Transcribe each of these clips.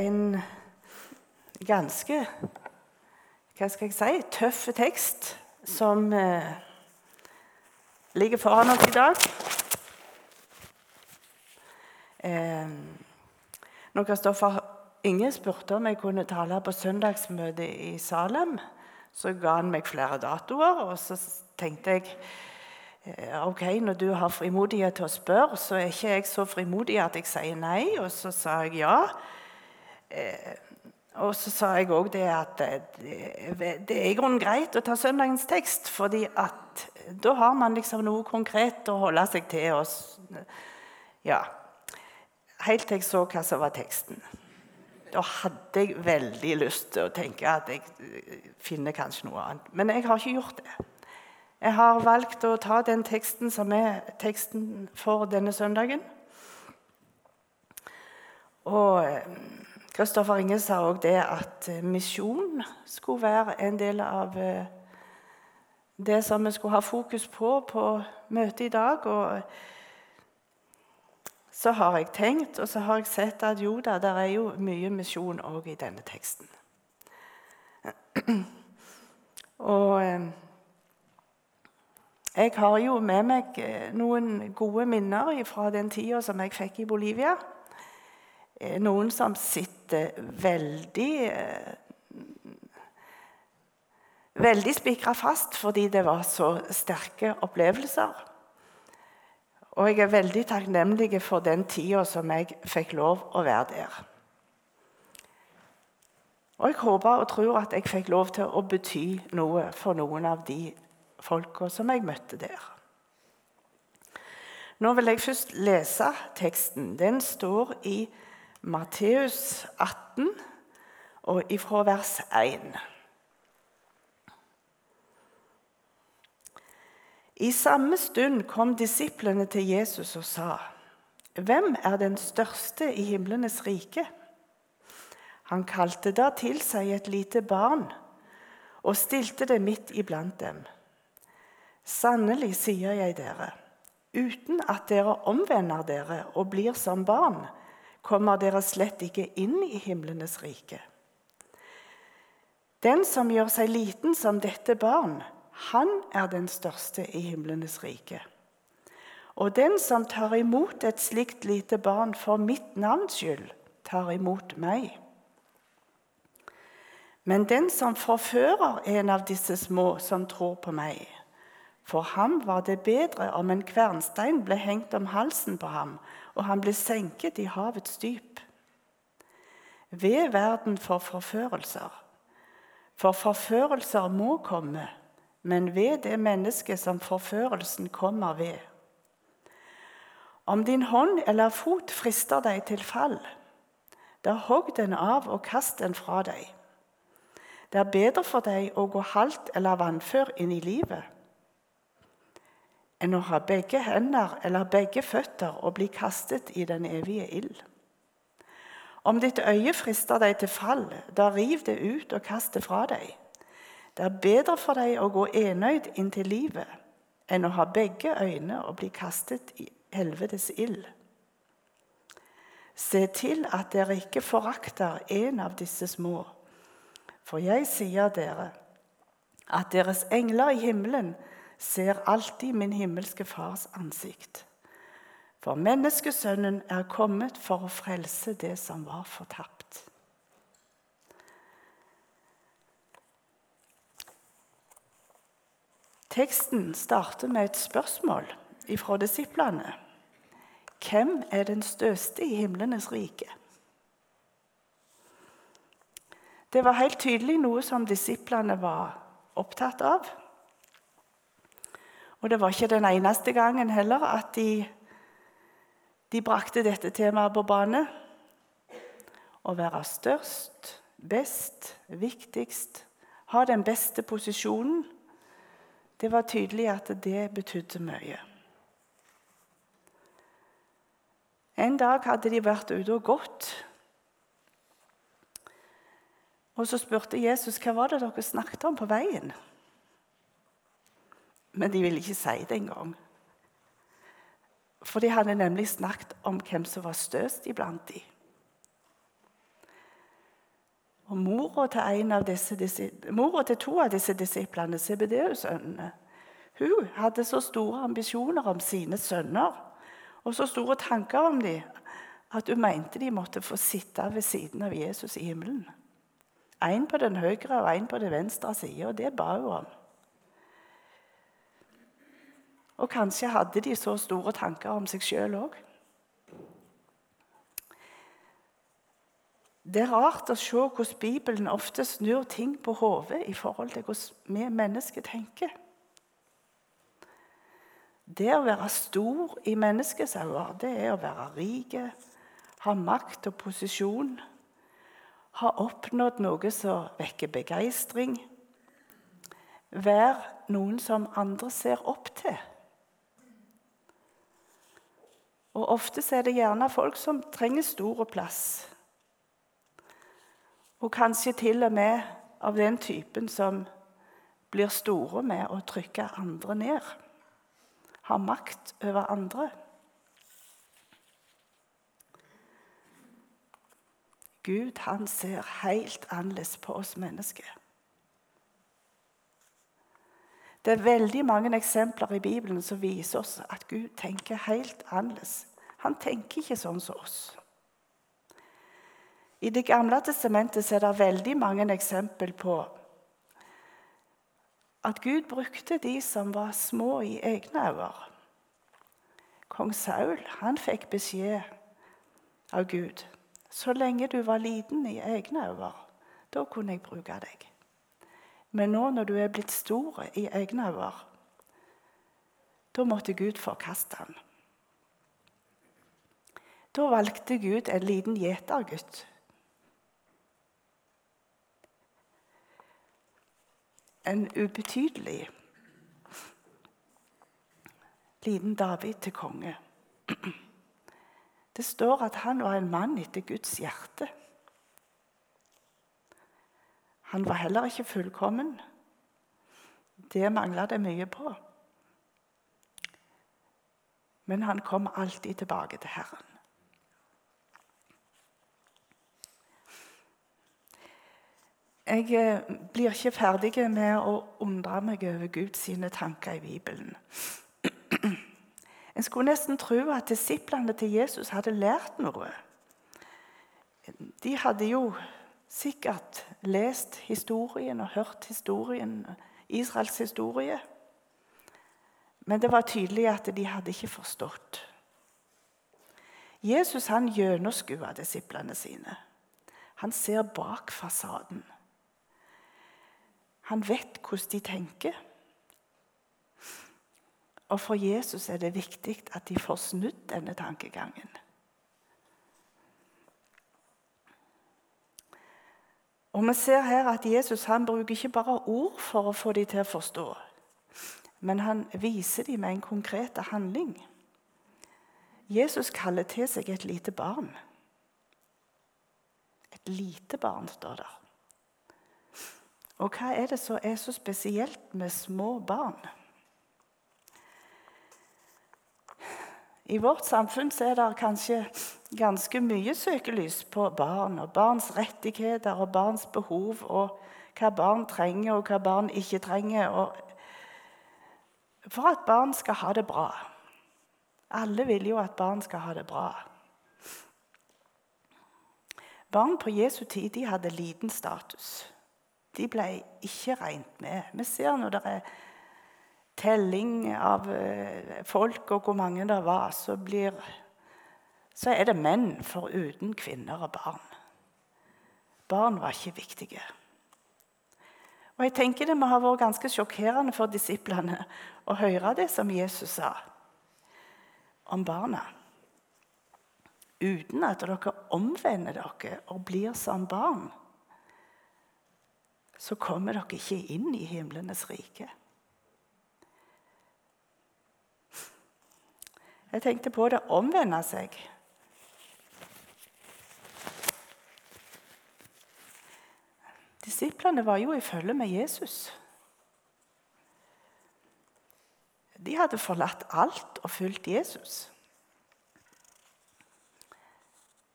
en ganske hva skal jeg si, tøff tekst som eh, ligger foran oss i dag. Eh, når Kristoffer Inge spurte om jeg kunne tale på søndagsmøtet i Salem, så ga han meg flere datoer. Og så tenkte jeg eh, ok, når du har frimodighet til å spørre, så er ikke jeg så frimodig at jeg sier nei. Og så sa jeg ja. Eh, og så sa jeg òg det at det, det er i grunnen greit å ta søndagens tekst, fordi at da har man liksom noe konkret å holde seg til. Og, ja. Helt til jeg så hva som var teksten. Da hadde jeg veldig lyst til å tenke at jeg finner kanskje noe annet. Men jeg har ikke gjort det. Jeg har valgt å ta den teksten som er teksten for denne søndagen. Og Kristoffer Inge sa òg det at eh, misjon skulle være en del av eh, det som vi skulle ha fokus på på møtet i dag. Og så har jeg tenkt, og så har jeg sett at jo da, det er jo mye misjon òg i denne teksten. Og eh, jeg har jo med meg noen gode minner fra den tida som jeg fikk i Bolivia. Eh, noen som sitter veldig eh, Veldig spikra fast fordi det var så sterke opplevelser. Og jeg er veldig takknemlig for den tida som jeg fikk lov å være der. Og jeg håper og tror at jeg fikk lov til å bety noe for noen av de folka som jeg møtte der. Nå vil jeg først lese teksten. Den står i Matteus 18, og ifra vers 1. I samme stund kom disiplene til Jesus og sa, 'Hvem er den største i himlenes rike?' Han kalte da til seg et lite barn og stilte det midt iblant dem. Sannelig, sier jeg dere, uten at dere omvender dere og blir som barn, kommer dere slett ikke inn i himlenes rike. Den som gjør seg liten som dette barn, han er den største i himlenes rike. Og den som tar imot et slikt lite barn for mitt navns skyld, tar imot meg. Men den som forfører en av disse små som tror på meg, for ham var det bedre om en kvernstein ble hengt om halsen på ham, og han ble senket i havets dyp. Ved verden for forførelser. For forførelser må komme, men ved det mennesket som forførelsen kommer ved. Om din hånd eller fot frister deg til fall, da hogg den av og kast den fra deg. Det er bedre for deg å gå halvt eller vannfør inn i livet enn å ha begge hender eller begge føtter og bli kastet i den evige ild. Om ditt øye frister deg til fall, da riv det ut og kast det fra deg. Det er bedre for deg å gå enøyd inn til livet enn å ha begge øyne og bli kastet i helvetes ild. Se til at dere ikke forakter en av disse små, for jeg sier dere at deres engler i himmelen ser alltid min himmelske Fars ansikt. For menneskesønnen er kommet for å frelse det som var fortapt. Teksten starter med et spørsmål fra disiplene. Hvem er den største i himlenes rike? Det var helt tydelig noe som disiplene var opptatt av. Og det var ikke den eneste gangen heller at de, de brakte dette temaet på bane. Å være størst, best, viktigst, ha den beste posisjonen. Det var tydelig at det betydde mye. En dag hadde de vært ute og gått. Og Så spurte Jesus hva var det dere snakket om på veien. Men de ville ikke si det engang. For de hadde nemlig snakket om hvem som var størst iblant de. Og mora til, disse, mora til to av disse disiplene, CBDU-sønnene, hun hadde så store ambisjoner om sine sønner og så store tanker om dem at hun mente de måtte få sitte ved siden av Jesus i himmelen. Én på den høyre og én på den venstre sida, og det ba hun om. Og kanskje hadde de så store tanker om seg sjøl òg. Det er rart å se hvordan Bibelen ofte snur ting på hodet i forhold til hvordan vi mennesker tenker. Det å være stor i menneskets øyne, det er å være rik, ha makt og posisjon, ha oppnådd noe som vekker begeistring, være noen som andre ser opp til. Og Ofte er det gjerne folk som trenger stor plass. Og kanskje til og med av den typen som blir store med å trykke andre ned. Har makt over andre. Gud han ser helt annerledes på oss mennesker. Det er veldig mange eksempler i Bibelen som viser oss at Gud tenker helt annerledes. Han tenker ikke sånn som oss. I Det gamle testamentet er det veldig mange eksempel på at Gud brukte de som var små i egne øyne. Kong Saul han fikk beskjed av Gud så lenge du var liten i egne øyne, da kunne jeg bruke deg. Men nå når du er blitt stor i egne øyne, da måtte Gud forkaste ham. Da valgte Gud en liten gjetergutt. En ubetydelig liten David til konge. Det står at han var en mann etter Guds hjerte. Han var heller ikke fullkommen. Det mangla det mye på. Men han kom alltid tilbake til Herren. Jeg eh, blir ikke ferdig med å undre meg over Guds tanker i Bibelen. En skulle nesten tro at disiplene til Jesus hadde lært noe. De hadde jo sikkert lest historien og hørt historien, Israels historie. Men det var tydelig at de hadde ikke forstått. Jesus han gjennomskuer disiplene sine. Han ser bak fasaden. Han vet hvordan de tenker. Og for Jesus er det viktig at de får snudd denne tankegangen. Og Vi ser her at Jesus han bruker ikke bare ord for å få dem til å forstå, men han viser dem med en konkret handling. Jesus kaller til seg et lite barn. Et lite barn, står der. Og hva er det som er så spesielt med små barn? I vårt samfunn er det kanskje ganske mye søkelys på barn og barns rettigheter og barns behov og hva barn trenger og hva barn ikke trenger. for at barn skal ha det bra. Alle vil jo at barn skal ha det bra. Barn på Jesu tid de hadde liten status de ble ikke regnet med. Vi ser når det er telling av eh, folk og hvor mange det var, så, blir, så er det menn foruten kvinner og barn. Barn var ikke viktige. Og jeg tenker Det må ha vært ganske sjokkerende for disiplene å høre det som Jesus sa om barna. Uten at dere omvender dere og blir som barn så kommer dere ikke inn i himlenes rike. Jeg tenkte på det omvende seg. Disiplene var jo i følge med Jesus. De hadde forlatt alt og fulgt Jesus.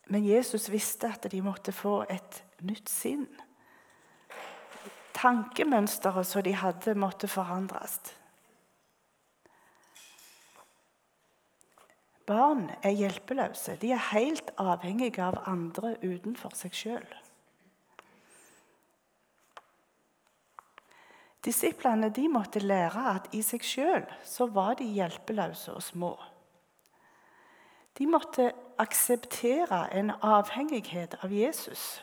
Men Jesus visste at de måtte få et nytt sinn Tankemønsteret som de hadde, måtte forandres. Barn er hjelpeløse. De er helt avhengige av andre utenfor seg sjøl. Disiplene de måtte lære at i seg sjøl var de hjelpeløse og små. De måtte akseptere en avhengighet av Jesus.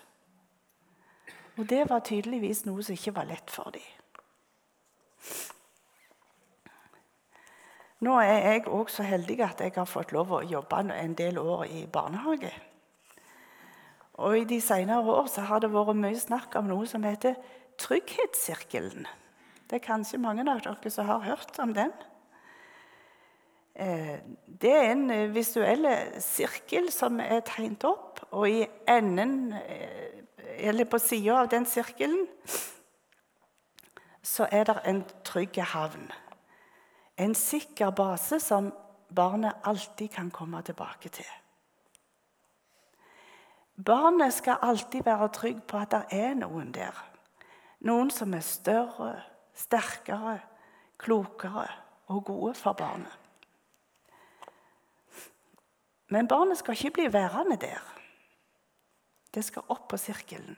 Og det var tydeligvis noe som ikke var lett for dem. Nå er jeg òg så heldig at jeg har fått lov å jobbe en del år i barnehage. Og I de senere år så har det vært mye snakk om noe som heter Trygghetssirkelen. Det er kanskje mange av dere som har hørt om den. Eh, det er en visuell sirkel som er tegnet opp, og i enden, eh, eller på sida av den sirkelen så er det en trygg havn. En sikker base som barnet alltid kan komme tilbake til. Barnet skal alltid være trygg på at det er noen der. Noen som er større, sterkere, klokere og gode for barnet. Men barnet skal ikke bli værende der. Det skal opp på sirkelen.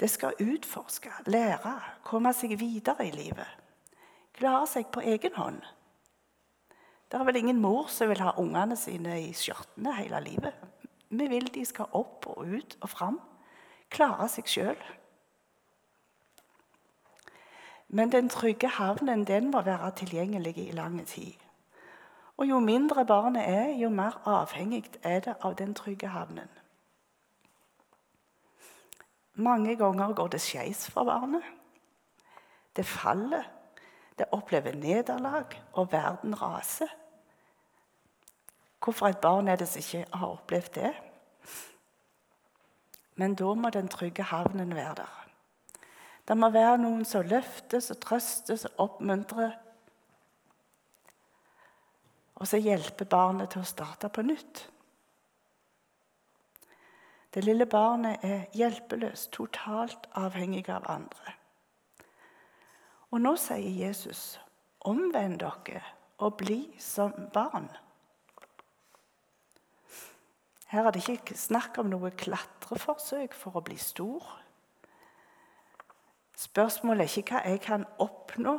Det skal utforske, lære, komme seg videre i livet klare seg på egen hånd. Det er vel ingen mor som vil ha ungene sine i skjørtene hele livet. Vi vil de skal opp og ut og fram, klare seg sjøl. Men den trygge havnen den må være tilgjengelig i lang tid. Og Jo mindre barnet er, jo mer avhengig er det av den trygge havnen. Mange ganger går det skeis for barnet. Det faller det opplever nederlag, og verden raser. Hvorfor et barn er det som ikke har opplevd det? Men da må den trygge havnen være der. Det må være noen som løftes og trøstes og oppmuntrer. Og så hjelper barnet til å starte på nytt. Det lille barnet er hjelpeløst, totalt avhengig av andre. Og nå sier Jesus, 'Omvend dere og bli som barn'. Her er det ikke snakk om noe klatreforsøk for å bli stor. Spørsmålet er ikke hva jeg kan oppnå,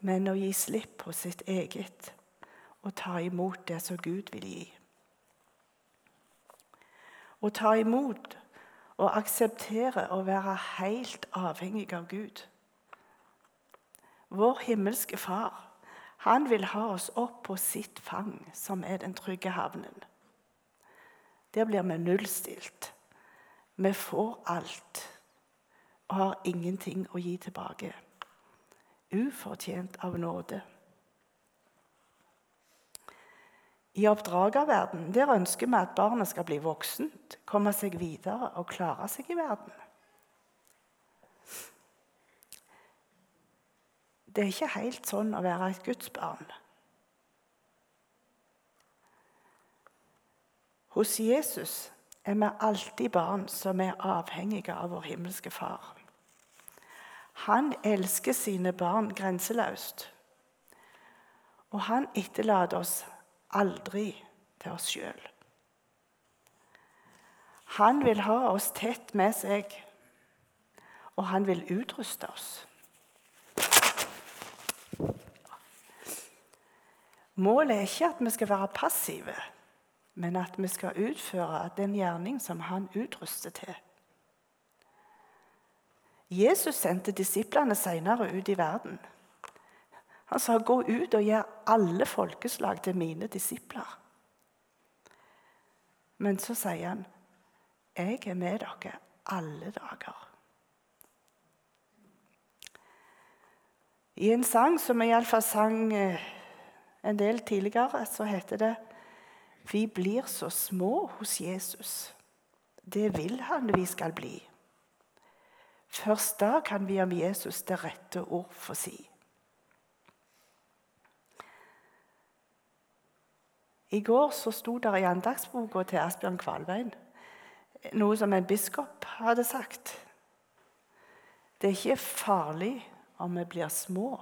men å gi slipp på sitt eget og ta imot det som Gud vil gi. Å ta imot og akseptere å være helt avhengig av Gud. Vår himmelske Far han vil ha oss opp på sitt fang, som er den trygge havnen. Der blir vi nullstilt. Vi får alt og har ingenting å gi tilbake. Ufortjent av nåde. I oppdragerverden der ønsker vi at barnet skal bli voksent, komme seg videre og klare seg i verden. Det er ikke helt sånn å være et gudsbarn. Hos Jesus er vi alltid barn som er avhengige av vår himmelske Far. Han elsker sine barn grenseløst, og han etterlater oss aldri til oss sjøl. Han vil ha oss tett med seg, og han vil utruste oss. Målet er ikke at vi skal være passive, men at vi skal utføre den gjerning som han utruster til. Jesus sendte disiplene senere ut i verden. Han sa, 'Gå ut og gjør alle folkeslag til mine disipler'. Men så sier han, 'Jeg er med dere alle dager'. I en sang som vi iallfall sang eh, en del tidligere, så heter det 'Vi blir så små hos Jesus'. Det vil han vi skal bli. Først da kan vi om Jesus det rette ord få si. I går så sto det i andagsboka til Asbjørn Kvalveien noe som en biskop hadde sagt. Det er ikke farlig om vi blir små,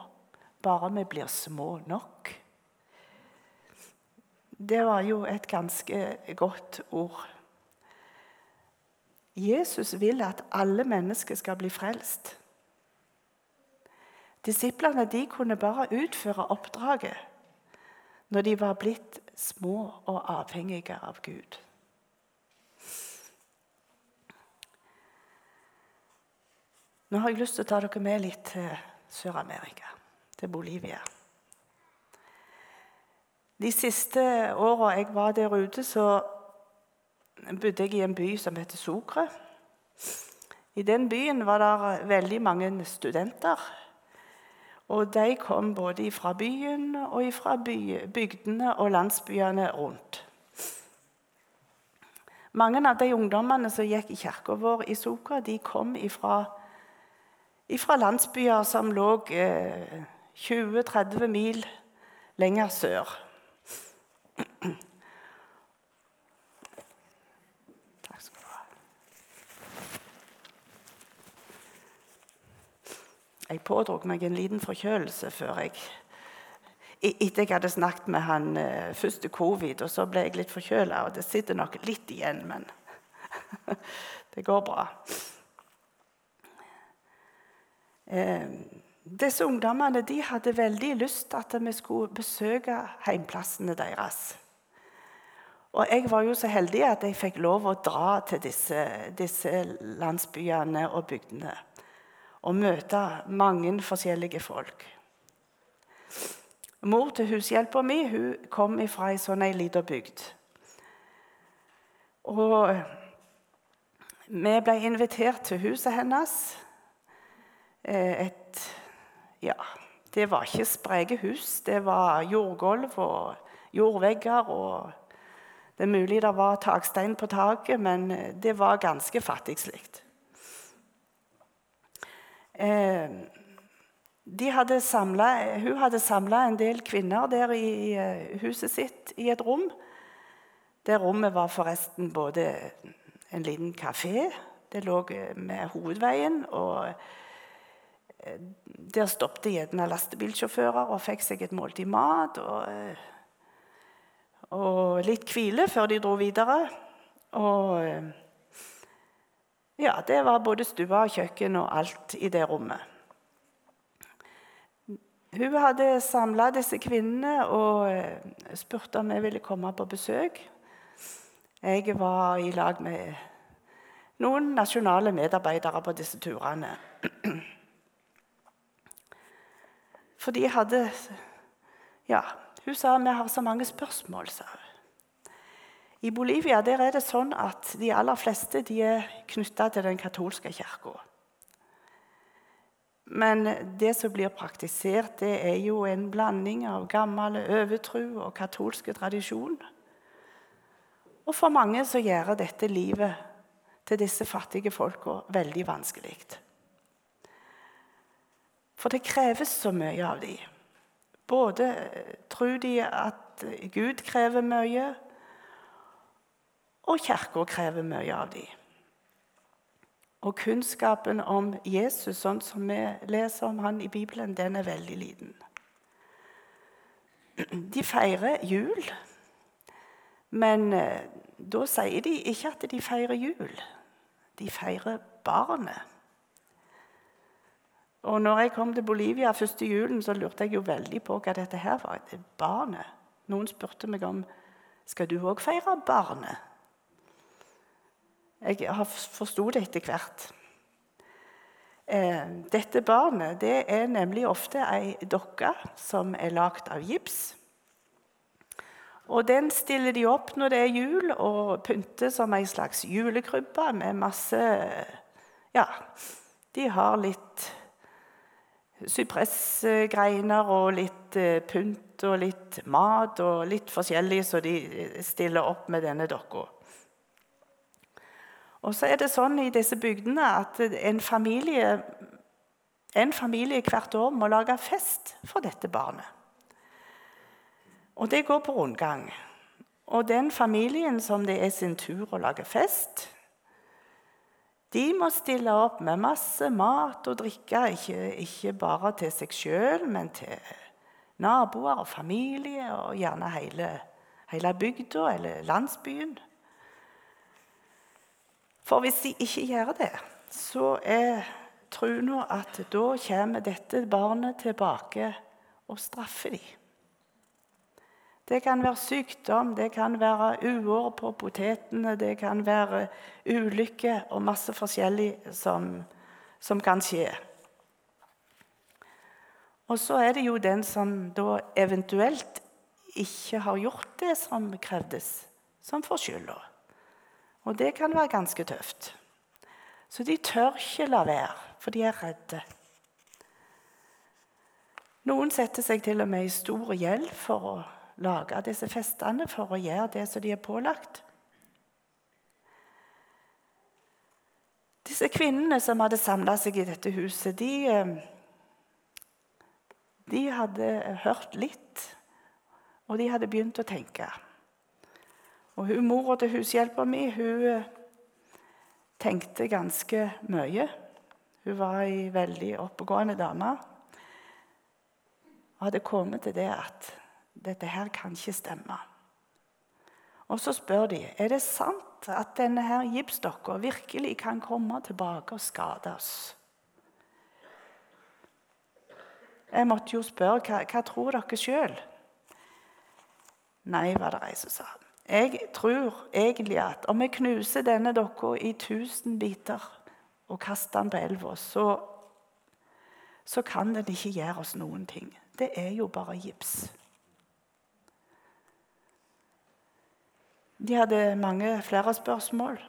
bare vi blir små nok. Det var jo et ganske godt ord. Jesus vil at alle mennesker skal bli frelst. Disiplene de kunne bare utføre oppdraget når de var blitt små og avhengige av Gud. Nå har jeg lyst til å ta dere med litt til Sør-Amerika, til Bolivia. De siste åra jeg var der ute, så bodde jeg i en by som heter Sokre. I den byen var det veldig mange studenter og de kom både fra byen og fra bygdene og landsbyene rundt. Mange av de ungdommene som gikk i kirka vår i Soka, de kom ifra landsbyer som lå eh, 20-30 mil lenger sør. Jeg pådro meg en liten forkjølelse før jeg Etter jeg hadde snakket med han uh, først til covid, og så ble jeg litt forkjøla. Og det sitter nok litt igjen, men det går bra. Eh, disse ungdommene de hadde veldig lyst til at vi skulle besøke heimplassene deres. Og jeg var jo så heldig at jeg fikk lov å dra til disse, disse landsbyene og bygdene og møte mange forskjellige folk. Mor til hushjelpa mi hun kom fra ei sånn lita bygd. Og vi ble invitert til huset hennes. Eh, et Ja, det var ikke spreke hus. Det var jordgulv og jordvegger. og Det er mulig det var takstein på taket, men det var ganske fattigslikt. Eh, hadde samlet, hun hadde samla en del kvinner der i eh, huset sitt i et rom. Det rommet var forresten både en liten kafé Det lå eh, med hovedveien. og Der stoppet gjerne lastebilsjåfører og fikk seg et måltid mat og, og litt hvile før de dro videre. Og ja, det var både stue og kjøkken og alt i det rommet. Hun hadde samla disse kvinnene og eh, spurte om jeg ville komme på besøk. Jeg var i lag med noen nasjonale medarbeidere på disse turene. For de hadde Ja, hun sa vi har så mange spørsmål, sa hun. I Bolivia der er det sånn at de aller fleste de er knytta til den katolske kirka. Men det som blir praktisert, det er jo en blanding av gammel overtro og katolske tradisjon. Og for mange så gjør dette livet til disse fattige folka veldig vanskelig. For det kreves så mye av dem. Både tror de at Gud krever mye, og Kirka krever mye av dem. Og kunnskapen om Jesus, sånn som vi leser om han i Bibelen, den er veldig liten. De feirer jul, men eh, da sier de ikke at de feirer jul. De feirer barnet. Og når jeg kom til Bolivia første julen, så lurte jeg jo veldig på hva dette her var. Det barnet. Noen spurte meg om skal du òg feire barnet. Jeg forsto det etter hvert. Eh, dette barnet det er nemlig ofte ei dokke som er lagd av gips. Og Den stiller de opp når det er jul, og pynter som ei slags julekrybbe med masse Ja, de har litt sypressgreiner og litt eh, pynt og litt mat og litt forskjellig så de stiller opp med denne dokka. Og så er det sånn i disse bygdene at en familie, en familie hvert år må lage fest for dette barnet. Og det går på rundgang. Og den familien som det er sin tur å lage fest, De må stille opp med masse mat og drikke, ikke, ikke bare til seg sjøl, men til naboer og familie og gjerne hele, hele bygda eller landsbyen. For hvis de ikke gjør det, så er troen at da kommer dette barnet tilbake og straffer dem. Det kan være sykdom, det kan være uår på potetene, det kan være ulykke og masse forskjellig som, som kan skje. Og så er det jo den som da eventuelt ikke har gjort det som krevdes, som får skylda. Og det kan være ganske tøft. Så de tør ikke la være, for de er redde. Noen setter seg til og med i stor gjeld for å lage disse festene for å gjøre det som de er pålagt. Disse kvinnene som hadde samla seg i dette huset, de, eh, de hadde hørt litt, og de hadde begynt å tenke. Og hun, Mora til hushjelpa mi hun eh, tenkte ganske mye. Hun var ei veldig oppegående dame og hadde kommet til det at dette her kan ikke stemme. Og så spør de er det sant at denne her gipsdokka virkelig kan komme tilbake og skade oss. Jeg måtte jo spørre hva, hva tror dere sjøl? Nei, var det ei som sa. Jeg tror egentlig at om vi knuser denne dokka i tusen biter og kaster den på elva, så, så kan den ikke gjøre oss noen ting. Det er jo bare gips. De hadde mange flere spørsmål.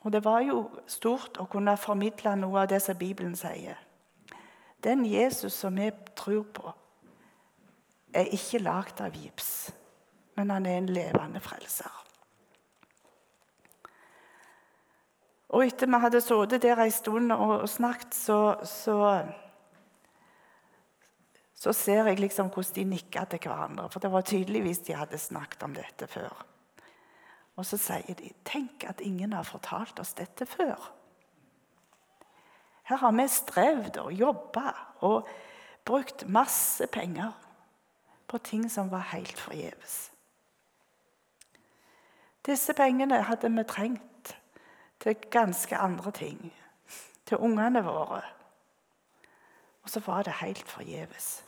Og det var jo stort å kunne formidle noe av det som Bibelen sier. Den Jesus som vi tror på, er ikke lagd av gips, men han er en levende frelser. Og etter vi hadde sittet der en stund og snakket, så, så, så ser jeg liksom hvordan de nikka til hverandre. For det var tydeligvis de hadde snakket om dette før. Og så sier de tenk at ingen har fortalt oss dette før. Her har vi strevd og jobba og brukt masse penger på ting som var helt forgjeves. Disse pengene hadde vi trengt til ganske andre ting. Til ungene våre. Og så var det helt forgjeves.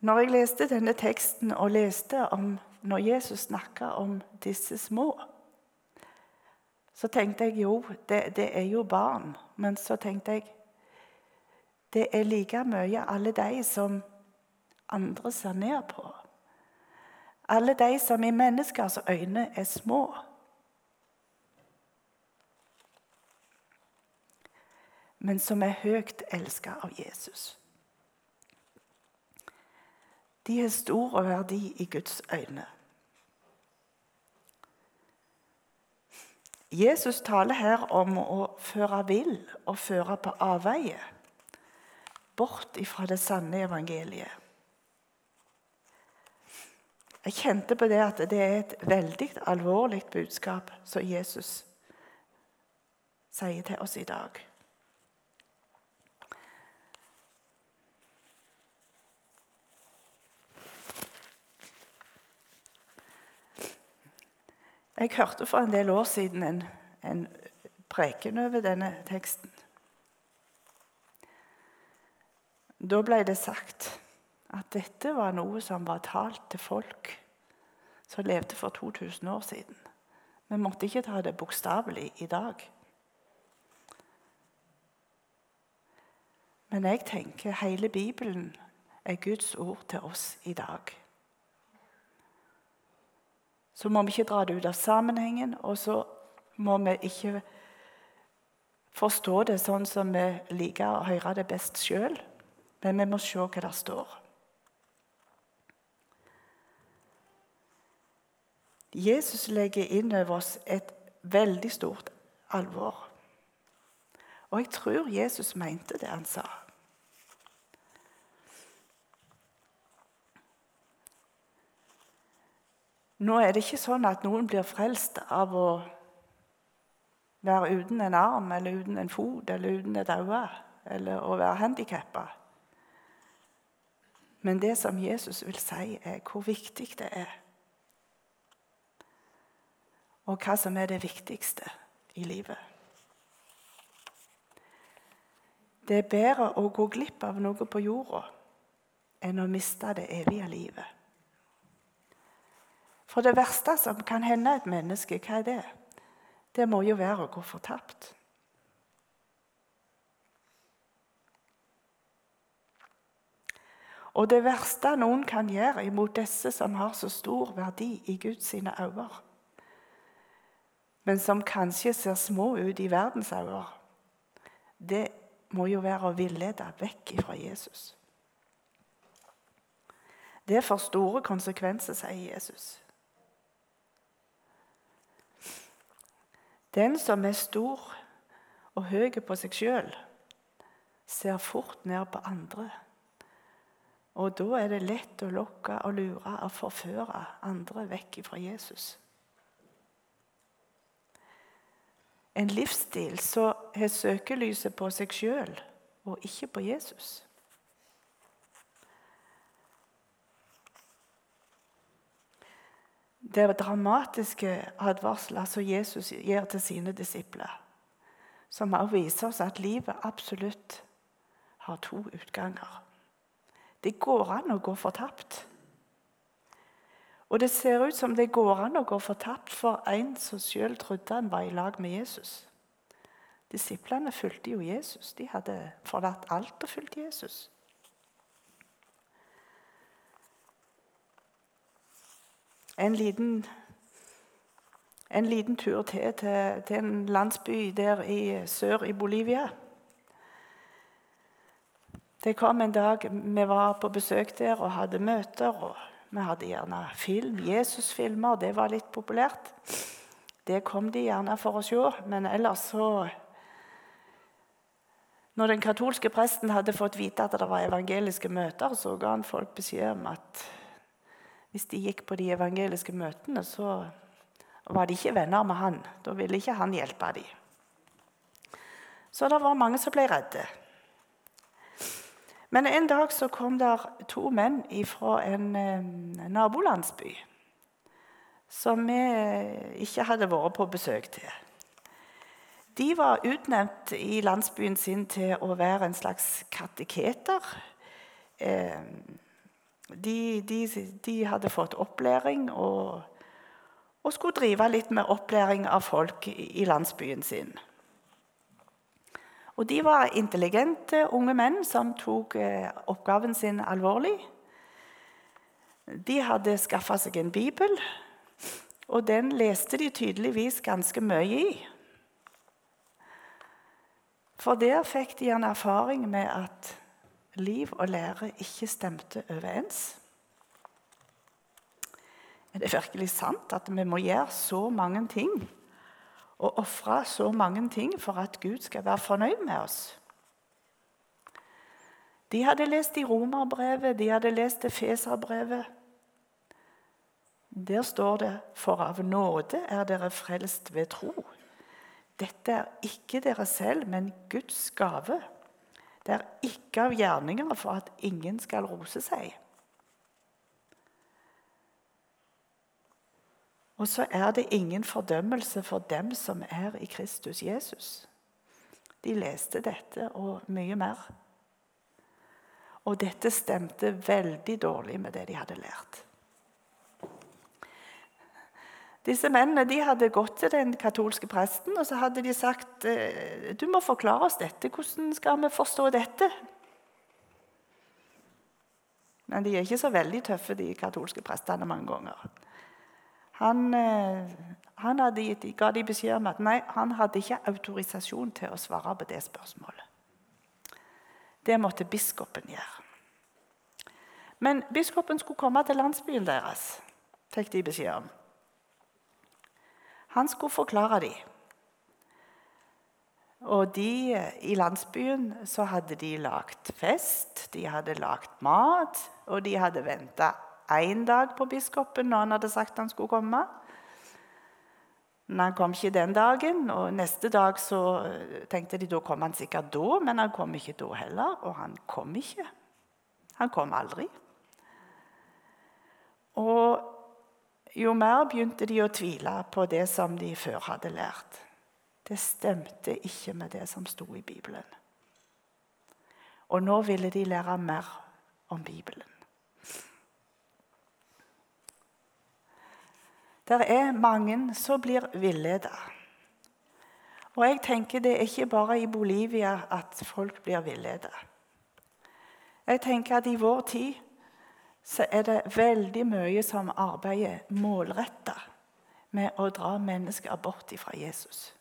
Når jeg leste denne teksten og leste om når Jesus snakka om disse små, så tenkte jeg jo det, det, er jo barn. Men så tenkte jeg det er like mye alle de som andre ser ned på. Alle de som i menneskers øyne er små. Men som er høyt elska av Jesus. De har stor verdi i Guds øyne. Jesus taler her om å føre vill og føre på avveie, bort ifra det sanne evangeliet. Jeg kjente på det at det er et veldig alvorlig budskap som Jesus sier til oss i dag. Jeg hørte for en del år siden en, en preken over denne teksten. Da ble det sagt at dette var noe som var talt til folk som levde for 2000 år siden. Vi måtte ikke ta det bokstavelig i dag. Men jeg tenker hele Bibelen er Guds ord til oss i dag så må vi ikke dra det ut av sammenhengen, og så må vi ikke forstå det sånn som vi liker å høre det best sjøl, men vi må se hva det står. Jesus legger inn over oss et veldig stort alvor. Og jeg tror Jesus mente det han sa. Nå er det ikke sånn at noen blir frelst av å være uten en arm eller uten en fot eller uten et øye eller å være handikappa. Men det som Jesus vil si, er hvor viktig det er. Og hva som er det viktigste i livet. Det er bedre å gå glipp av noe på jorda enn å miste det evige livet. For det verste som kan hende et menneske, hva er det? Det må jo være å gå fortapt. Og det verste noen kan gjøre imot disse som har så stor verdi i Guds øyne, men som kanskje ser små ut i verdens øyne, det må jo være å villede vekk fra Jesus. Det får store konsekvenser, sier Jesus. Den som er stor og høy på seg sjøl, ser fort ned på andre. Og da er det lett å lokke og lure og forføre andre vekk fra Jesus. En livsstil som har søkelyset på seg sjøl og ikke på Jesus. Det er dramatiske advarsler som Jesus gir til sine disipler, som også viser oss at livet absolutt har to utganger. Det går an å gå fortapt. Og det ser ut som det går an å gå fortapt for en som sjøl trodde han var i lag med Jesus. Disiplene fulgte jo Jesus. De hadde forlatt alt og fulgt Jesus. en liten, en liten tur til, til, til en landsby der i sør i Bolivia. Det kom en dag vi var på besøk der og hadde møter. og Vi hadde gjerne film, Jesus-filmer, det var litt populært. Det kom de gjerne for å se, men ellers så Når den katolske presten hadde fått vite at det var evangeliske møter, så ga han folk beskjed om at hvis de gikk på de evangeliske møtene, så var de ikke venner med han. Da ville ikke han hjelpe dem. Så det var mange som ble redde. Men en dag så kom der to menn fra en, nabolandsby som vi ikke hadde vært på besøk til. De var utnevnt i landsbyen sin til å være en slags kateketer. De, de, de hadde fått opplæring og, og, skulle drive litt med opplæring av folk i landsbyen sin. Og De var intelligente unge menn som tok eh, oppgaven sin alvorlig. De hadde skaffa seg en bibel, og den leste de tydeligvis ganske mye i. For der fikk de en erfaring med at liv og lære ikke stemte overens? Er det virkelig sant at vi må gjøre så mange ting og ofre så mange ting for at Gud skal være fornøyd med oss? De hadde lest i Romerbrevet, de hadde lest Efeserbrevet. Der står det 'For av nåde er dere frelst ved tro'. Dette er ikke dere selv, men Guds gave. Det er ikke av gjerninger for at ingen skal rose seg. Og så er det ingen fordømmelse for dem som er i Kristus Jesus. De leste dette og mye mer. Og dette stemte veldig dårlig med det de hadde lært. Disse mennene de hadde gått til den katolske presten og så hadde de sagt «Eh, du må forklare oss dette. Hvordan skal vi forstå dette? Men de er ikke så veldig tøffe, de katolske prestene, mange ganger. Han, eh, han gitt, ga de beskjed om at nei, han hadde ikke autorisasjon til å svare på det spørsmålet. Det måtte biskopen gjøre. Men biskopen skulle komme til landsbyen deres, fikk de beskjed om. Han skulle forklare dem. Og de, I landsbyen så hadde de lagd fest, de hadde lagd mat, og de hadde venta én dag på biskopen når han hadde sagt han skulle komme. Men han kom ikke den dagen, og neste dag så eh, tenkte de da kom han sikkert da, men han kom ikke da heller, og han kom ikke. Han kom aldri. Og jo mer begynte de å tvile på det som de før hadde lært. Det stemte ikke med det som sto i Bibelen. Og nå ville de lære mer om Bibelen. Det er mange som blir villeda. Og jeg tenker det er ikke bare i Bolivia at folk blir villeda. Jeg tenker at i vår tid så er det veldig mye som arbeider målretta med å dra mennesker bort fra Jesus.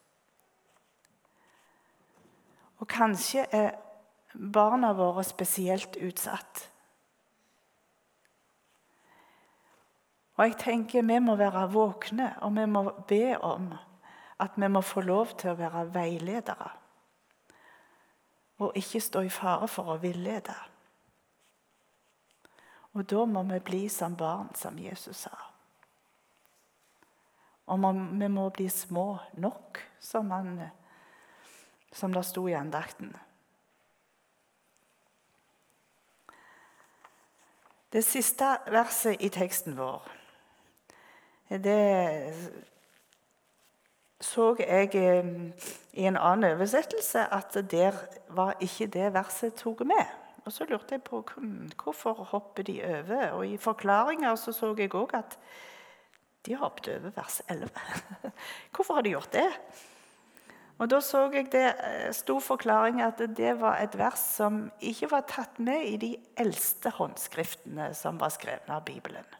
Og kanskje er barna våre spesielt utsatt. Og jeg tenker Vi må være våkne, og vi må be om at vi må få lov til å være veiledere. Og ikke stå i fare for å villede. Og da må vi bli som barn, som Jesus sa. Og vi må bli små nok, som, han, som det sto i andakten. Det siste verset i teksten vår det så jeg eh, i en annen oversettelse at der var ikke det verset tatt med. Og Så lurte jeg på hvorfor hopper de over. Og I forklaringer så, så jeg òg at de hoppet over vers 11. hvorfor har de gjort det? Og Da så jeg det eh, sto forklaring at det var et vers som ikke var tatt med i de eldste håndskriftene som var skrevet av Bibelen.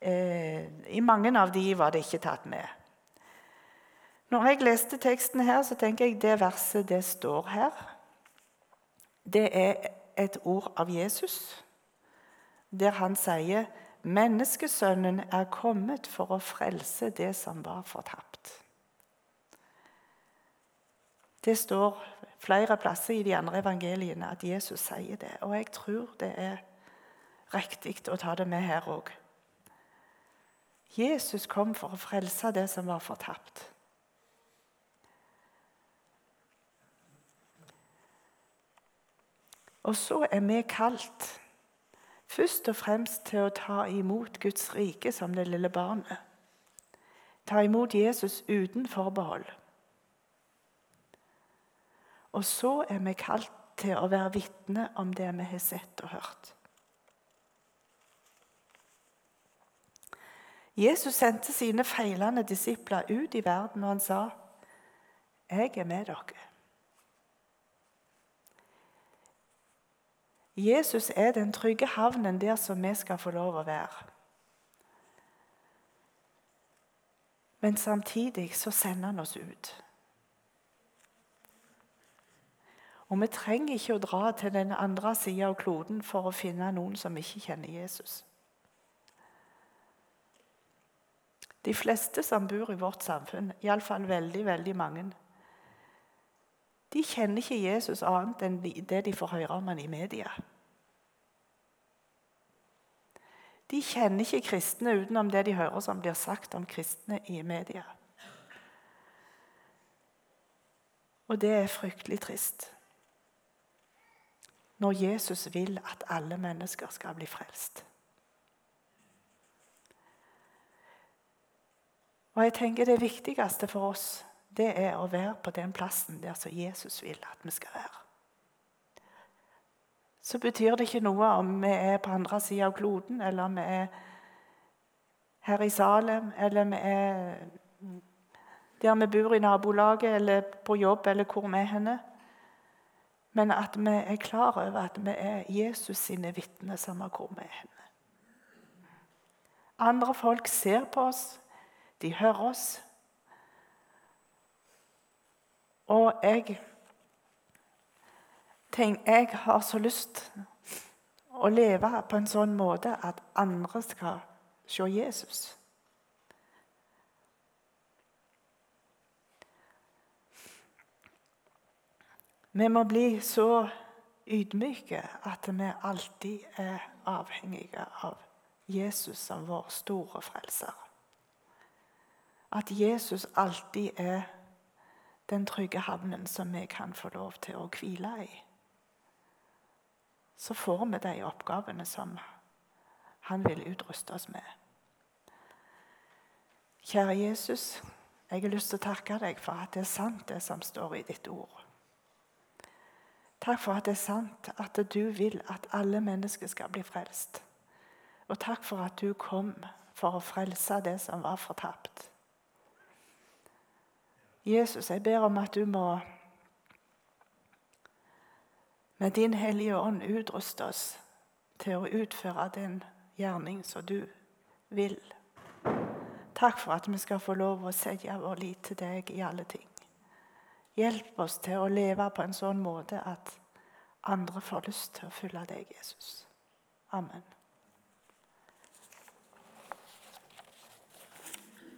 Eh, I mange av de var det ikke tatt med. Når jeg leste teksten her, så tenker jeg det verset det står her. Det er et ord av Jesus, der han sier Menneskesønnen er kommet for å frelse det som var fortapt. Det står flere plasser i de andre evangeliene at Jesus sier det. Og jeg tror det er riktig å ta det med her òg. Jesus kom for å frelse det som var fortapt. Og så er vi kalt først og fremst til å ta imot Guds rike som det lille barnet. Ta imot Jesus uten forbehold. Og så er vi kalt til å være vitne om det vi har sett og hørt. Jesus sendte sine feilende disipler ut i verden, og han sa, 'Jeg er med dere.' Jesus er den trygge havnen der som vi skal få lov å være. Men samtidig så sender han oss ut. Og vi trenger ikke å dra til den andre sida av kloden for å finne noen som ikke kjenner Jesus. De fleste som bor i vårt samfunn, iallfall veldig, veldig mange, de kjenner ikke Jesus annet enn det de får høre om han i media. De kjenner ikke kristne utenom det de hører som blir sagt om kristne i media. Og det er fryktelig trist. Når Jesus vil at alle mennesker skal bli frelst. Og jeg tenker Det viktigste for oss det er å være på den plassen der som Jesus vil at vi skal være. Så betyr det ikke noe om vi er på andre sida av kloden, eller om vi er her i Salem, eller vi er der vi bor i nabolaget, eller på jobb, eller hvor vi er henne. Men at vi er klar over at vi er Jesus sine vitner, samme hvor vi er henne. Andre folk ser på oss, de hører oss. Og jeg tenker, jeg har så lyst å leve på en sånn måte at andre skal se Jesus. Vi må bli så ydmyke at vi alltid er avhengige av Jesus som vår store frelser. At Jesus alltid er den trygge havnen som vi kan få lov til å hvile i. Så får vi de oppgavene som han vil utruste oss med. Kjære Jesus, jeg har lyst til å takke deg for at det er sant, det som står i ditt ord. Takk for at det er sant at du vil at alle mennesker skal bli frelst. Og takk for at du kom for å frelse det som var fortapt. Jesus, jeg ber om at du må med din Hellige Ånd utruste oss til å utføre den gjerning som du vil. Takk for at vi skal få lov å sette vår lit til deg i alle ting. Hjelp oss til å leve på en sånn måte at andre får lyst til å følge deg, Jesus. Amen.